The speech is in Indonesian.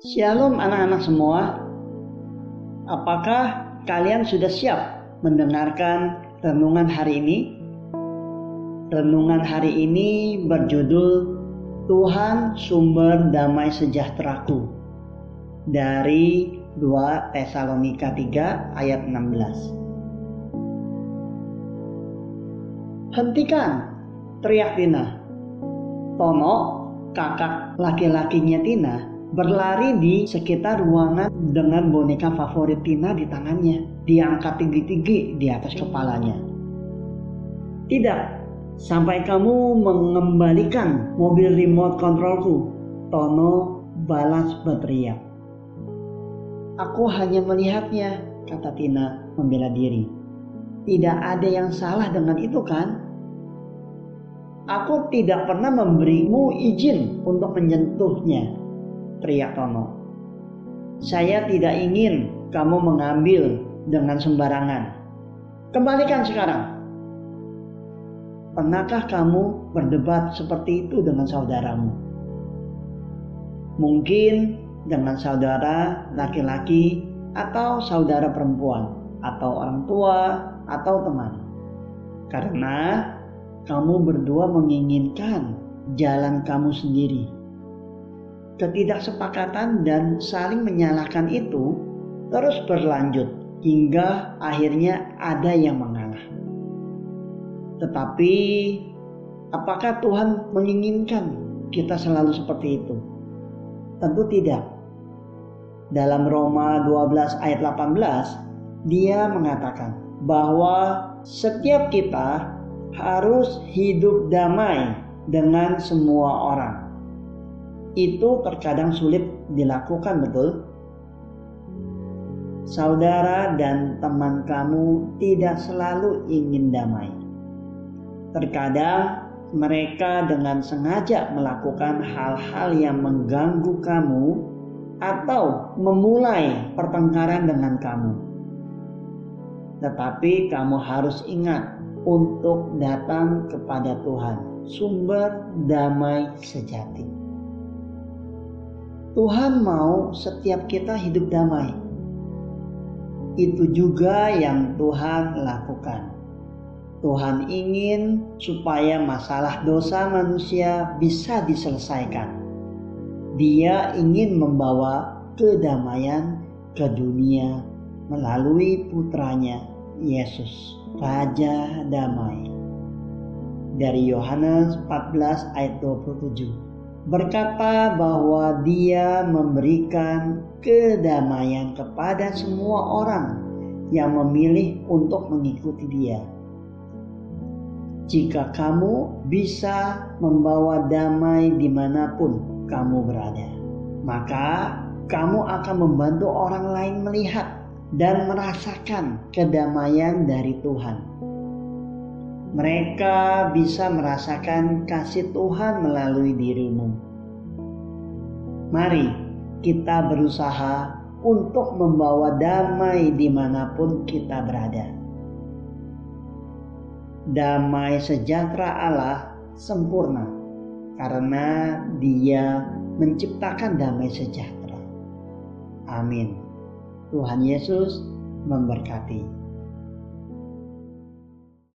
Shalom anak-anak semua. Apakah kalian sudah siap mendengarkan renungan hari ini? Renungan hari ini berjudul Tuhan sumber damai sejahteraku dari 2 Tesalonika 3 ayat 16. Hentikan, teriak Tina. Tono, kakak laki-lakinya Tina, berlari di sekitar ruangan dengan boneka favorit Tina di tangannya, diangkat tinggi-tinggi di atas kepalanya. Tidak, sampai kamu mengembalikan mobil remote controlku, Tono balas berteriak. Aku hanya melihatnya, kata Tina membela diri. Tidak ada yang salah dengan itu kan? Aku tidak pernah memberimu izin untuk menyentuhnya, teriak Tono. Saya tidak ingin kamu mengambil dengan sembarangan. Kembalikan sekarang. Pernahkah kamu berdebat seperti itu dengan saudaramu? Mungkin dengan saudara laki-laki atau saudara perempuan atau orang tua atau teman. Karena kamu berdua menginginkan jalan kamu sendiri ketidaksepakatan dan saling menyalahkan itu terus berlanjut hingga akhirnya ada yang mengalah. Tetapi apakah Tuhan menginginkan kita selalu seperti itu? Tentu tidak. Dalam Roma 12 ayat 18, dia mengatakan bahwa setiap kita harus hidup damai dengan semua orang itu terkadang sulit dilakukan, betul? Saudara dan teman kamu tidak selalu ingin damai. Terkadang mereka dengan sengaja melakukan hal-hal yang mengganggu kamu atau memulai pertengkaran dengan kamu. Tetapi kamu harus ingat untuk datang kepada Tuhan, sumber damai sejati. Tuhan mau setiap kita hidup damai. Itu juga yang Tuhan lakukan. Tuhan ingin supaya masalah dosa manusia bisa diselesaikan. Dia ingin membawa kedamaian ke dunia melalui putranya Yesus, Raja Damai. Dari Yohanes 14 ayat 27 berkata bahwa dia memberikan kedamaian kepada semua orang yang memilih untuk mengikuti dia. Jika kamu bisa membawa damai di mana pun kamu berada, maka kamu akan membantu orang lain melihat dan merasakan kedamaian dari Tuhan. Mereka bisa merasakan kasih Tuhan melalui dirimu. Mari kita berusaha untuk membawa damai di mana pun kita berada. Damai sejahtera Allah sempurna karena Dia menciptakan damai sejahtera. Amin. Tuhan Yesus memberkati.